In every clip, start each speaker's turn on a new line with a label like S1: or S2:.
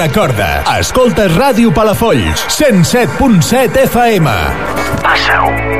S1: Recorda, escoltes Ràdio Palafolls, 107.7 FM.
S2: Passa-ho.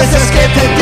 S3: It's it.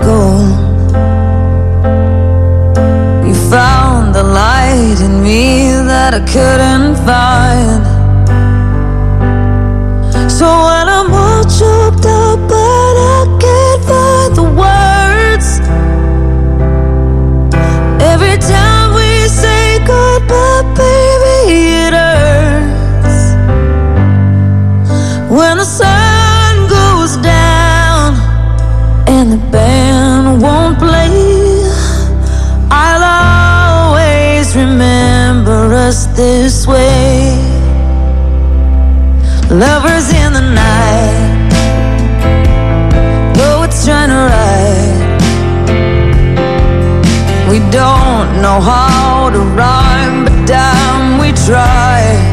S3: goal. You found the light in me that I couldn't find.
S4: this way. Lovers in the night, though it's trying to ride. We don't know how to rhyme, but damn, we try.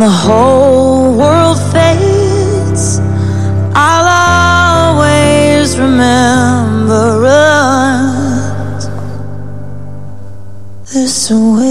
S4: the whole world fades, I'll always remember us this way.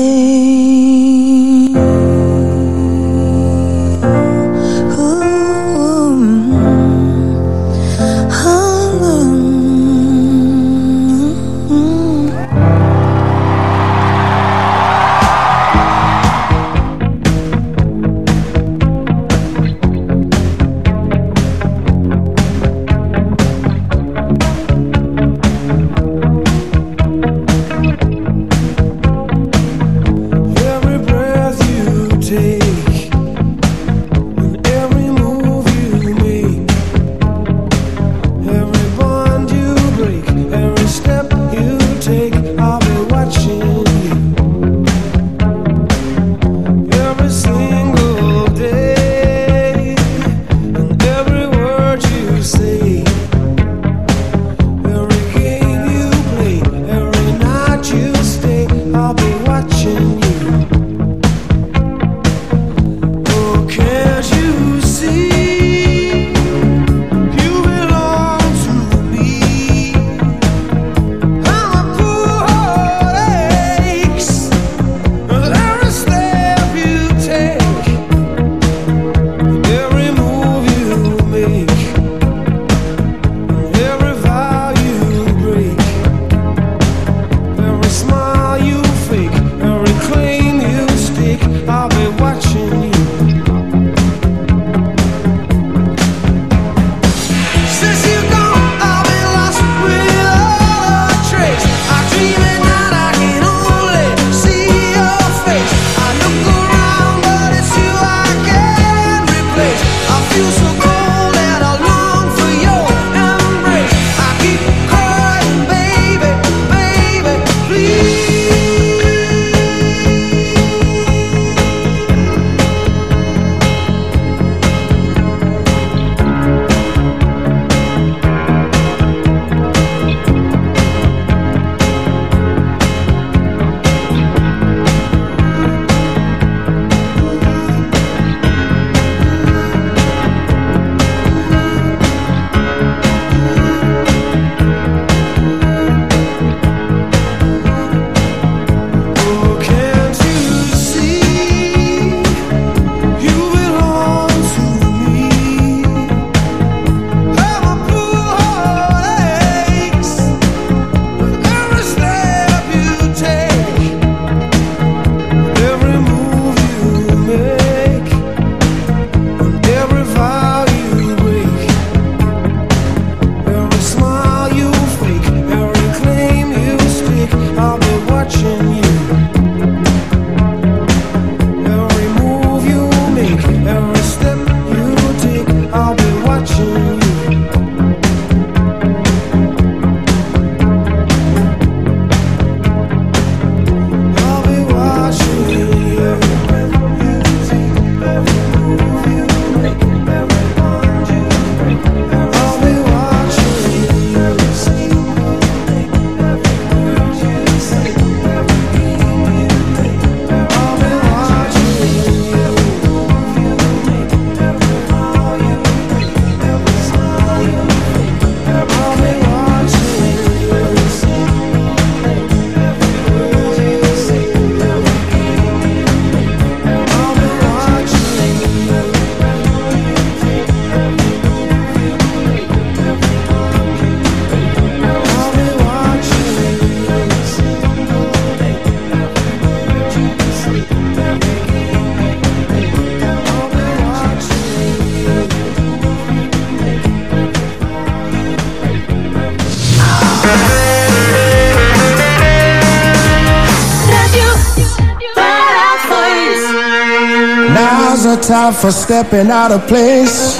S5: For stepping out of place.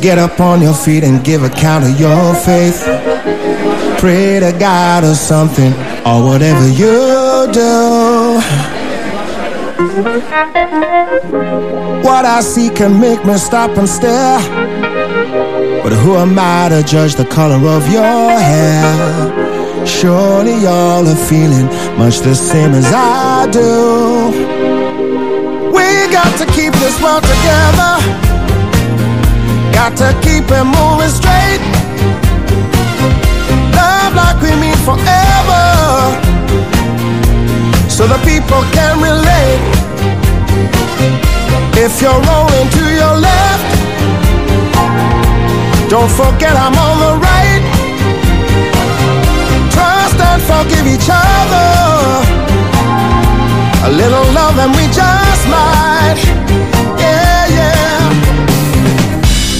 S5: Get up on your feet and give account of your faith. Pray to God or something, or whatever you do. What I see can make me stop and stare. But who am I to judge the color of your hair? Surely y'all are feeling much the same as I do. Got to keep this world together. Got to keep it moving straight. Love like we mean forever. So the people can relate. If you're rolling to your left, don't forget I'm on the right. Trust and forgive each other. A little love and we just might. Yeah, yeah.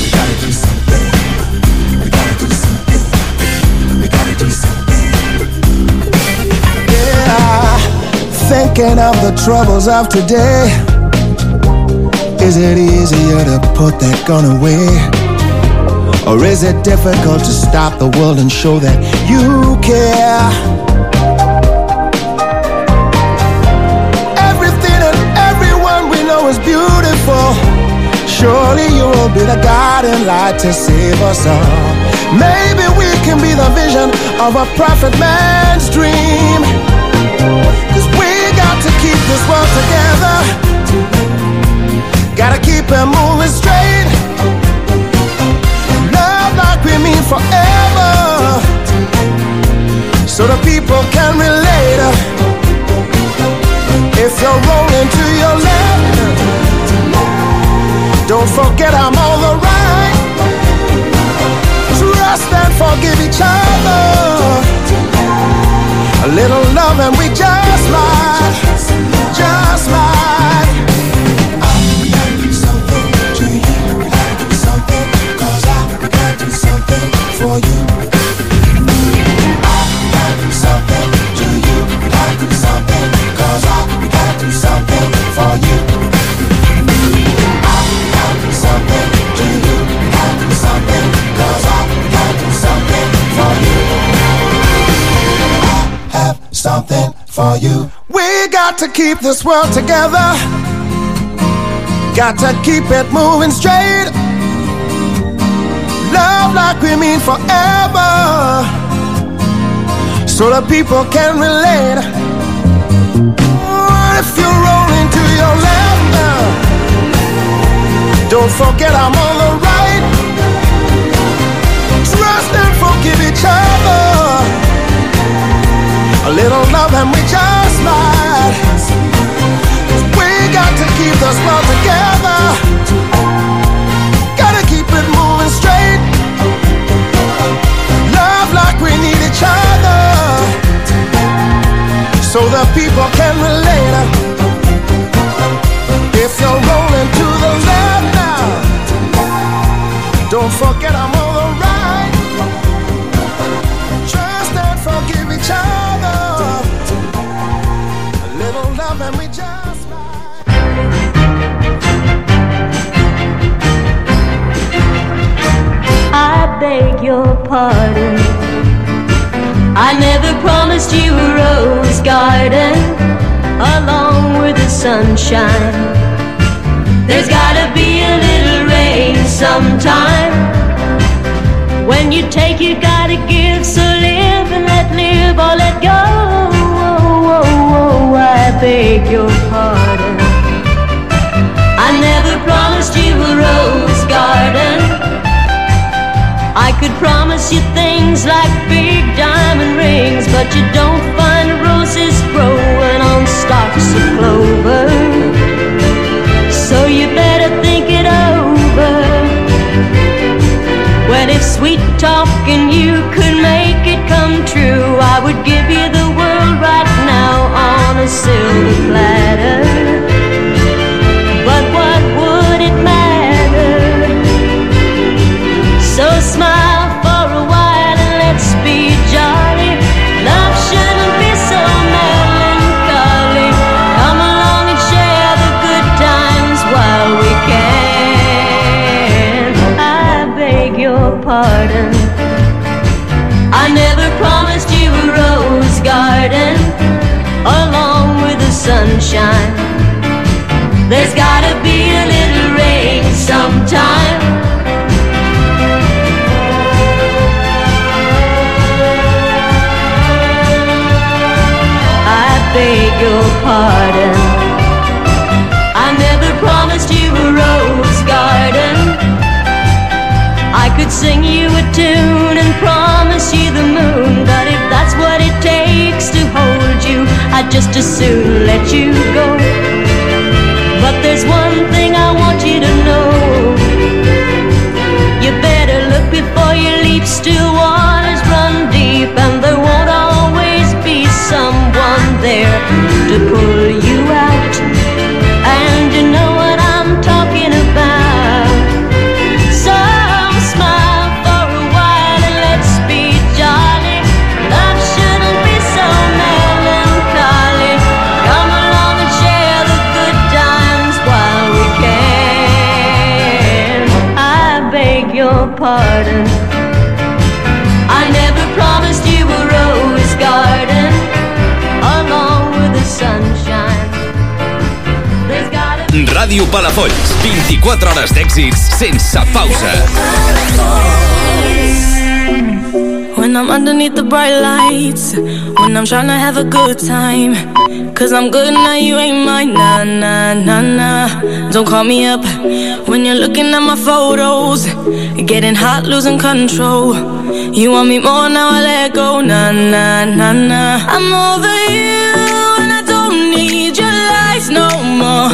S5: We gotta do something. We gotta do something. We gotta do something. Yeah. Thinking of the troubles of today. Is it easier to put that gun away? Or is it difficult to stop the world and show that you care? Is beautiful. Surely you will be the guiding light to save us all. Maybe we can be the vision of a prophet man's dream. Cause we got to keep this world together. Gotta keep it moving straight. Love like we mean forever. So the people can relate. If you're rolling to your left, don't forget I'm on the right. Trust and forgive each other. A little love and we just might, just might. Something I for you. I gotta do something to you. We gotta do something, 'cause I do something for you. I have something for you. We got to keep this world together. Got to keep it moving straight. Love like we mean forever. So the people can relate. If you're rolling to your left now? Don't forget I'm on the right. Trust and forgive each other. A little love and we just might. We got to keep this world together. So the people can relate. If you're rolling to the left now, don't forget I'm on the right. Trust and forgive each other. A little love and we just might.
S6: I beg your pardon. I never promised you a rose garden along with the sunshine. There's gotta be a little rain sometime. When you take, you gotta give. So live and let live or let go. Oh, oh, oh, oh, I beg your pardon. I never promised you a rose garden. I could promise you things like big diamond rings, but you don't find roses growing on stalks of clover. So you better think it over. Well, if sweet talking you could make it come true, I would give you the world right now on a silver platter. Sing you a tune and promise you the moon, but if that's what it takes to hold you, I'd just as soon let you go. But there's one thing I want you to know. You better look before you leap, still waters run deep, and there won't always be someone there to pull
S7: Ràdio Palafolls, 24 hores d'èxits sense pausa.
S8: When I'm underneath the bright lights, when I'm trying to have a good time. Cause I'm good now, you ain't mine. Nah, nah, nah, nah. Don't call me up when you're looking at my photos. Getting hot, losing control. You want me more now, I let go. Nah, nah, nah, nah. I'm over you, your no more.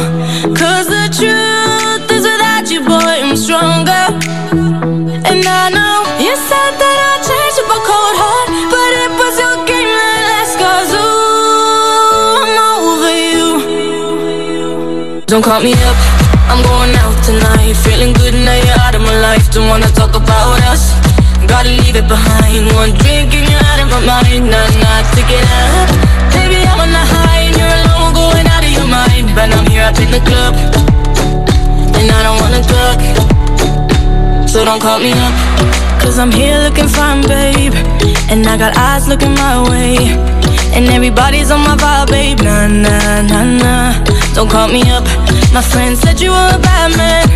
S8: Cause the truth is without you, boy, I'm stronger. And I know you said that I changed change up a cold heart, but it was your game that last. Cause ooh, I'm over you. Don't call me up, I'm going out tonight. Feeling good now you're out of my life. Don't wanna talk about us. Gotta leave it behind. One drink and you're out of my mind. Nah, nah, to get up. Up in the club, and I don't wanna talk. So don't call me up. Cause I'm here looking fine, babe. And I got eyes looking my way. And everybody's on my vibe, babe. Nah, nah, nah, nah. Don't call me up. My friend said you were a bad man.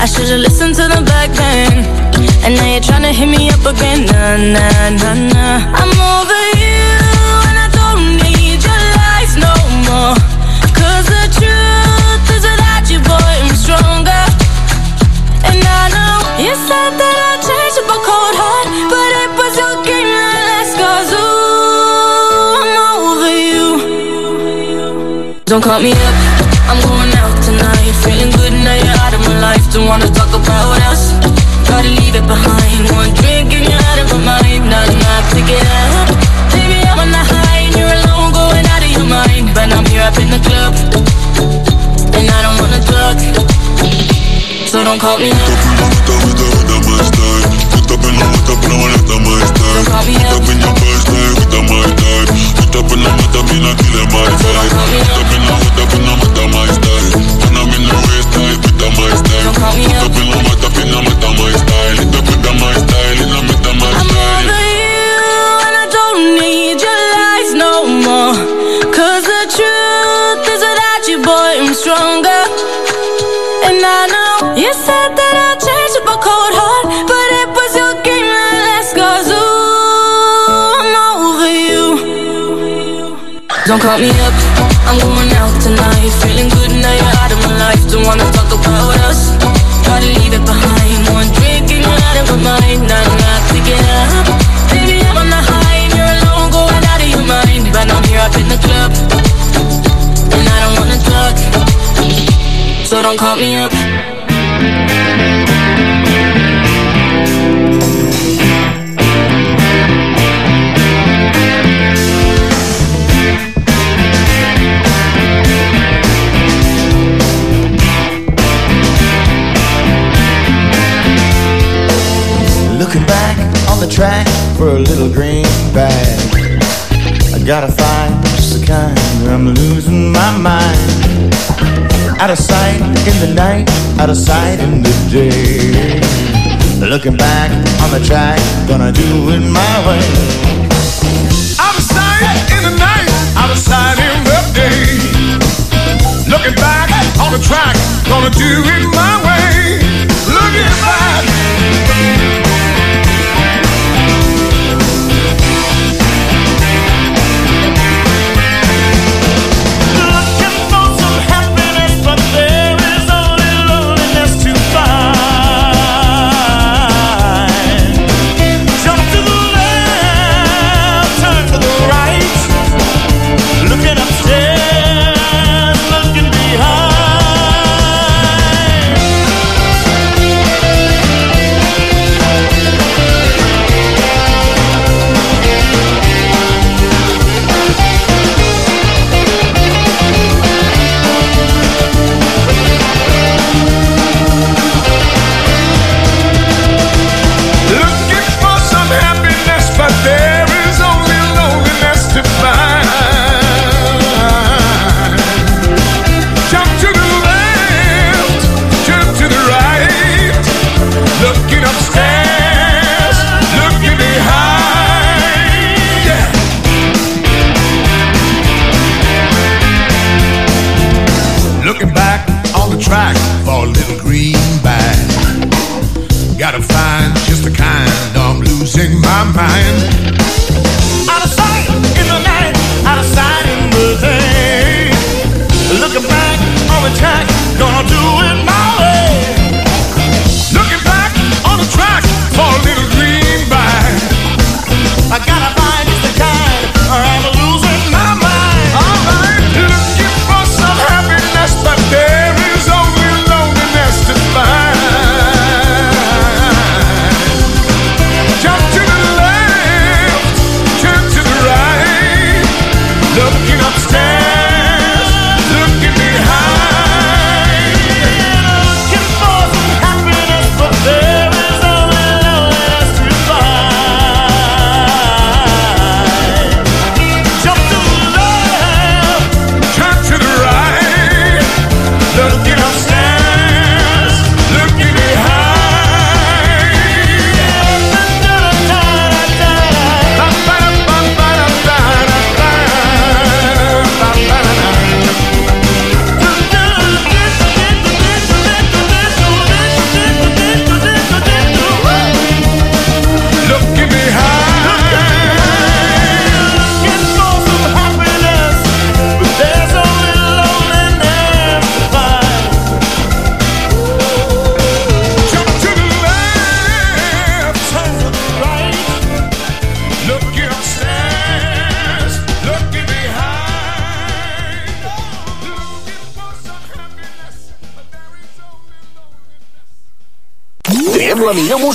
S8: I should've listened to them back then. And now you're trying to hit me up again. Nah, nah, nah, nah. I'm over Don't call me up, I'm going out tonight. Feeling good now you're out of my life. Don't wanna talk about us. Gotta leave it behind. One drink and you're out of my mind. Not enough to get up. Baby, I'm on the high and you're alone, going out of your mind. But I'm here up in the club, and I don't wanna talk. So don't call me up. Call me up. Don't
S5: for a little green bag. I gotta find just the kind I'm losing my mind. Out of sight in the night, out of sight in the day. Looking back on the track, gonna do it my way.
S9: Out of sight in the night, out of sight in the day. Looking back on the track, gonna do it my way. Looking back.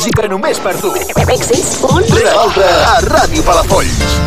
S2: música només per tu.
S1: Èxits, un...
S2: altra a Ràdio Palafolls.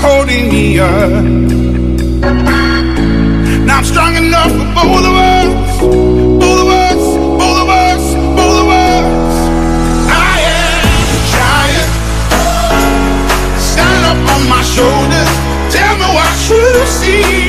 S10: holding me up. Now I'm strong enough for both of us, both of us, both of us, both of us. I am a giant. Stand up on my shoulders. Tell me what you see.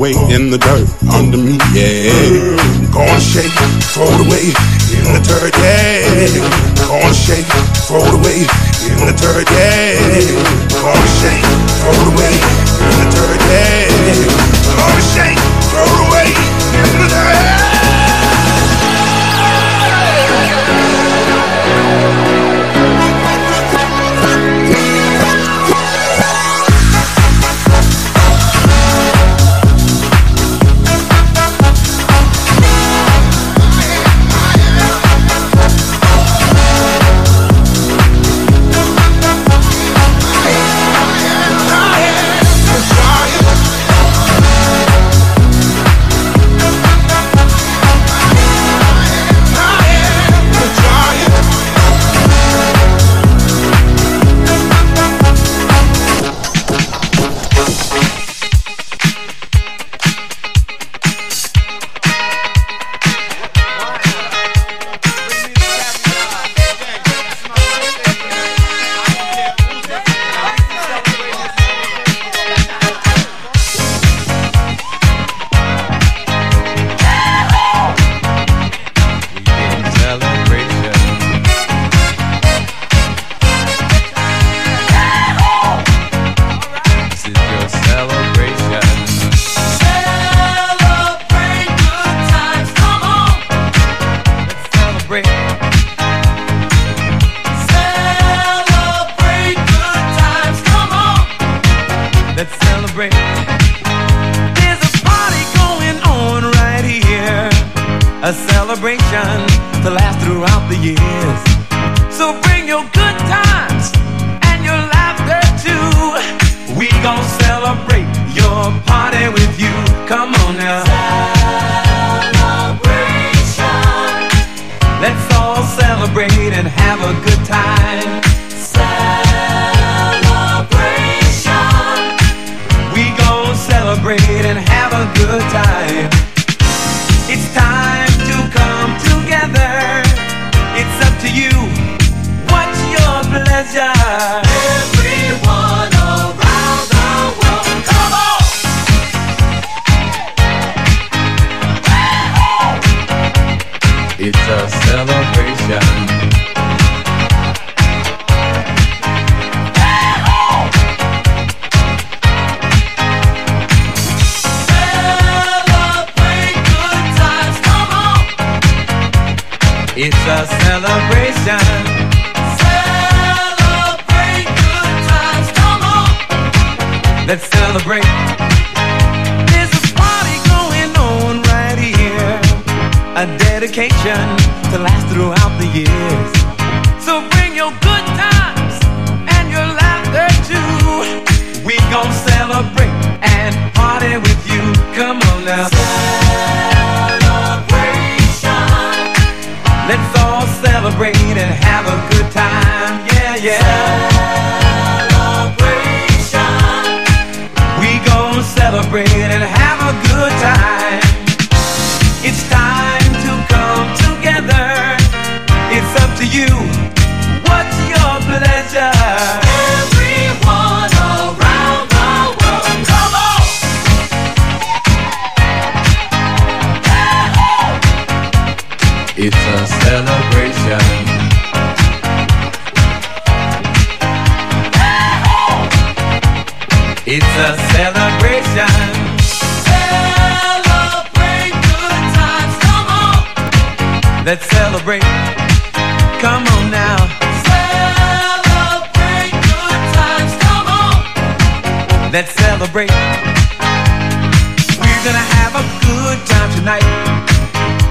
S10: away in the dirt under me, yeah. Gonna shake,
S11: throw it away in the dirt, yeah. Gonna shake, throw it away in the dirt, yeah. Gonna shake, throw it away in the dirt, yeah.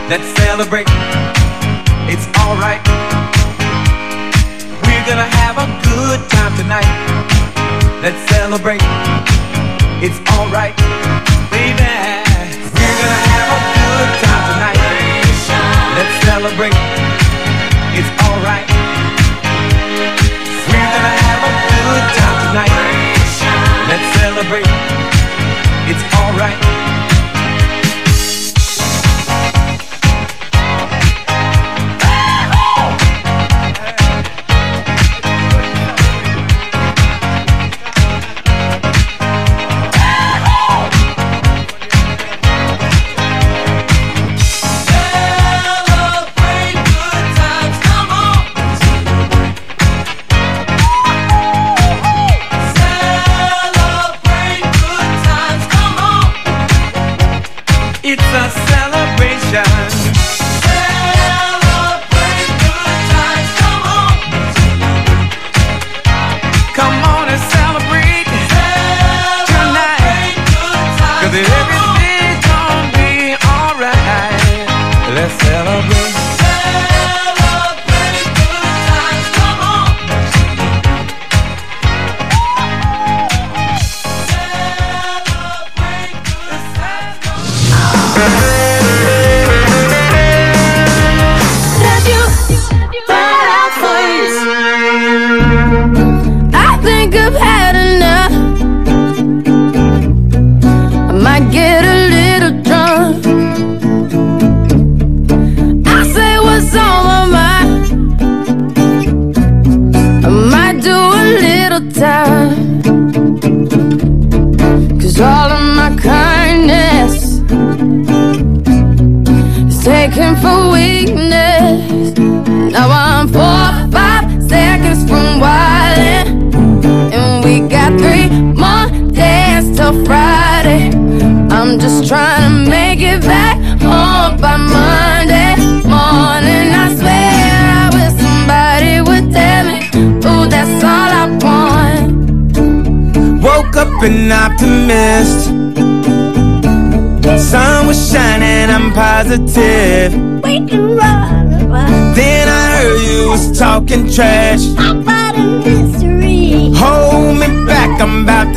S12: Let's celebrate. It's alright. We're gonna have a good time tonight. Let's celebrate. It's alright, baby. We're gonna have a good time tonight. Let's celebrate. It's alright. We're gonna have a good time tonight. Let's celebrate. It's alright.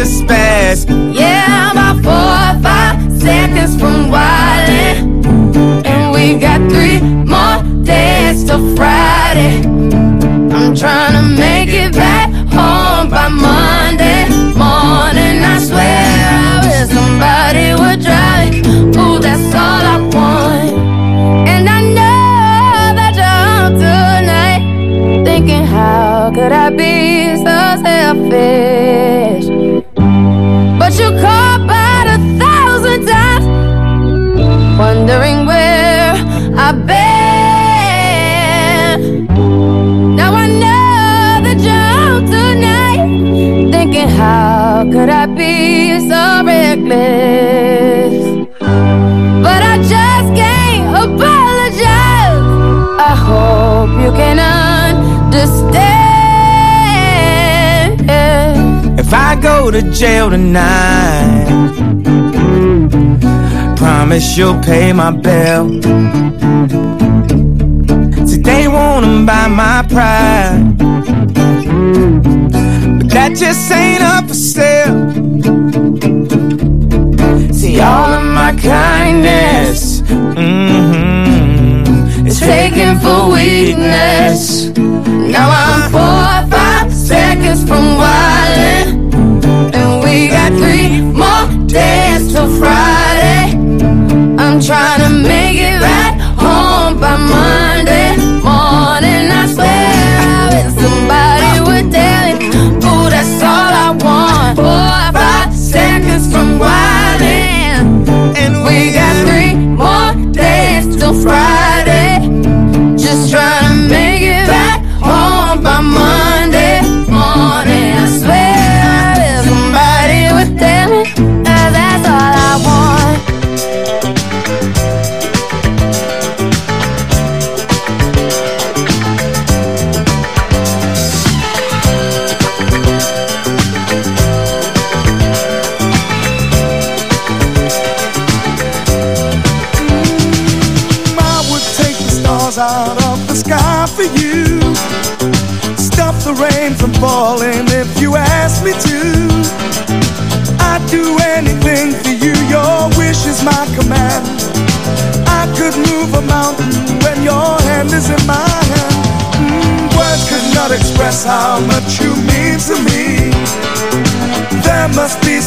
S13: To spaz.
S14: Yeah, I'm about four or five seconds from wildin'. And we got three more days till Friday. I'm trying to make it back home by Monday morning. I swear I wish somebody would drive. Ooh, that's all I want. And I know that you're up tonight, thinking how could I be so selfish? Be so reckless? But I just can't apologize. I hope you can understand.
S13: If I go to jail tonight, promise you'll pay my bill. They wanna buy my pride, but that just ain't up for sale. See, all of my kindness mm-hmm, is taken for weakness.
S14: Now I'm four or five seconds from wildin', and we got three more days till Friday. I'm trying to make it right home by Monday morning. I swear I wish somebody would tell me, ooh, that's all I want. Four or five seconds from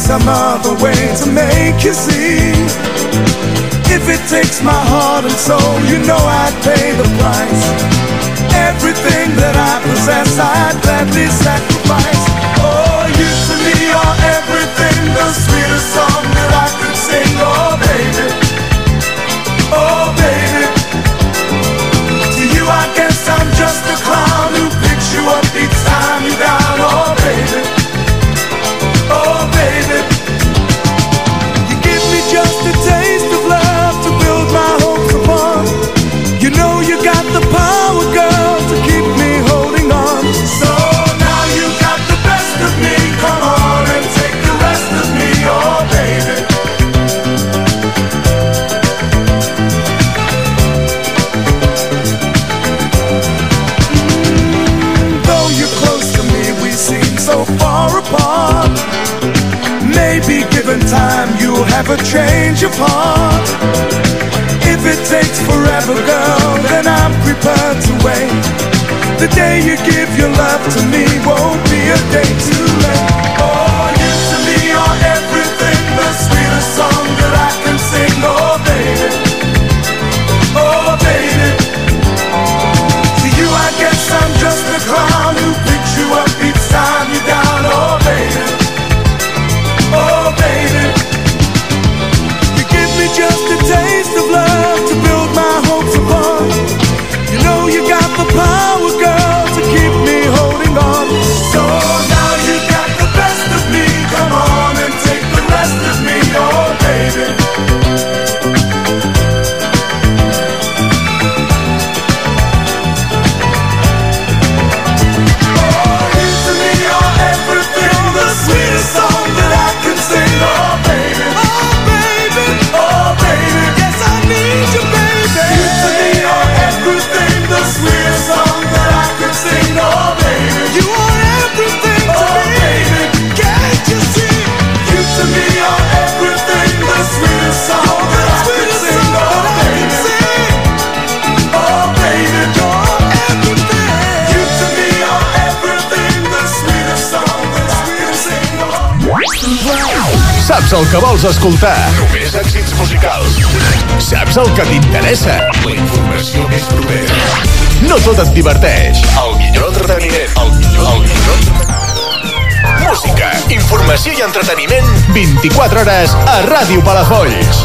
S15: some other way to make you see. If it takes my heart and soul, you know I'd pay the price. Everything that I possess, I'd gladly sacrifice. Oh, you to me are everything, the sweetest song apart. Maybe given time, you'll have a change of heart. If it takes forever, girl, then I'm prepared to wait. The day you give your love to me won't be a day too late.
S16: El que vols escoltar.
S1: Només èxits musicals.
S16: Saps el que t'interessa.
S1: La informació més propera.
S16: No tot et diverteix.
S1: El millor entreteniment. El millor, el millor
S16: Música, informació i entreteniment 24 hores a Ràdio Palafolls.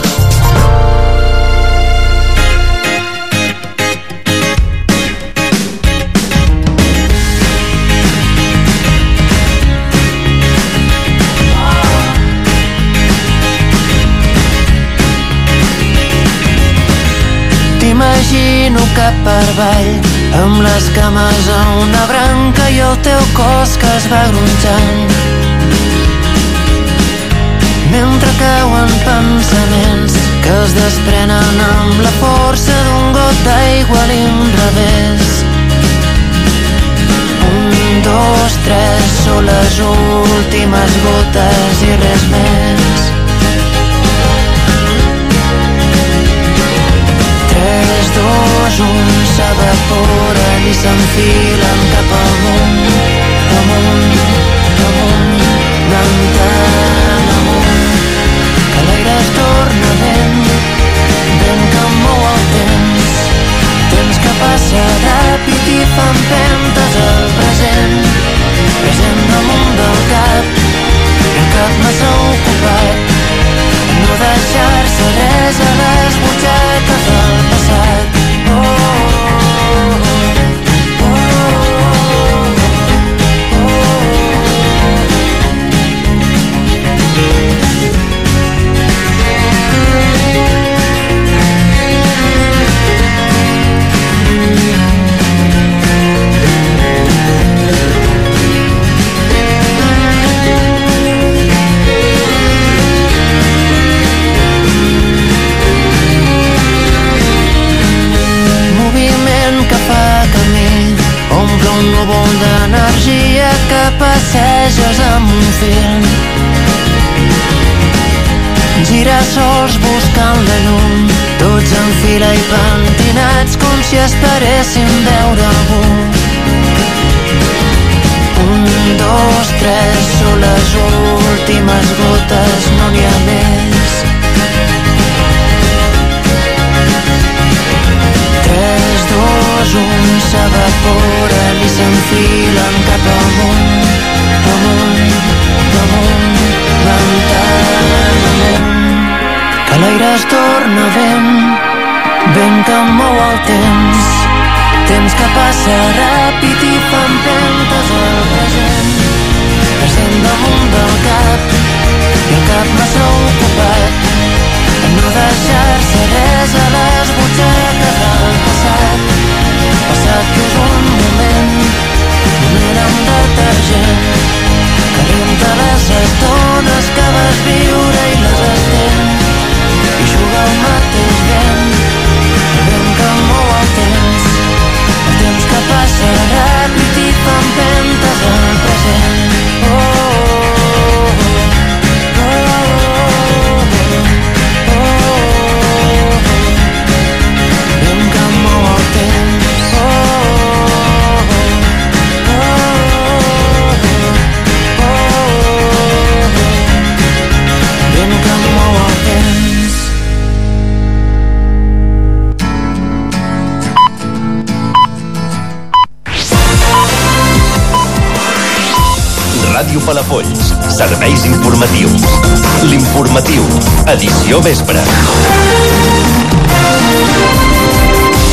S2: Avall amb les cames a una branca i el teu cos que es va gronxant. Mentre cauen pensaments que es desprenen amb la força d'un got d'aigua a l'inrevés. Un, dos, tres són les últimes gotes i res més s'evaporen i s'enfilen cap amunt, amunt, amunt, anant tan amunt, que l'aire es torna vent, vent que mou el temps, temps que passa ràpid i fa empentes al present, present damunt del cap, el cap massa ocupat, no deixar-se res a les Girasols buscant la llum tots en fila i pentinats com si esperessin veure algú un, dos, tres són les últimes gotes no n'hi ha més 3, 2, 1 s'evaporen i s'enfilen cap amunt, amunt, amunt, amunt, que l'aire es torna vent, vent que mou el temps, temps que passa ràpid i fa empentes al present, present damunt del cap, i el cap massa ocupat, en no deixar-se res a les butxaques del passat. Passat que és un moment, moment amb detergent, que renta les estones que vas viure i les
S16: Palafolls. Serveis informatius. L'informatiu. Edició vespre.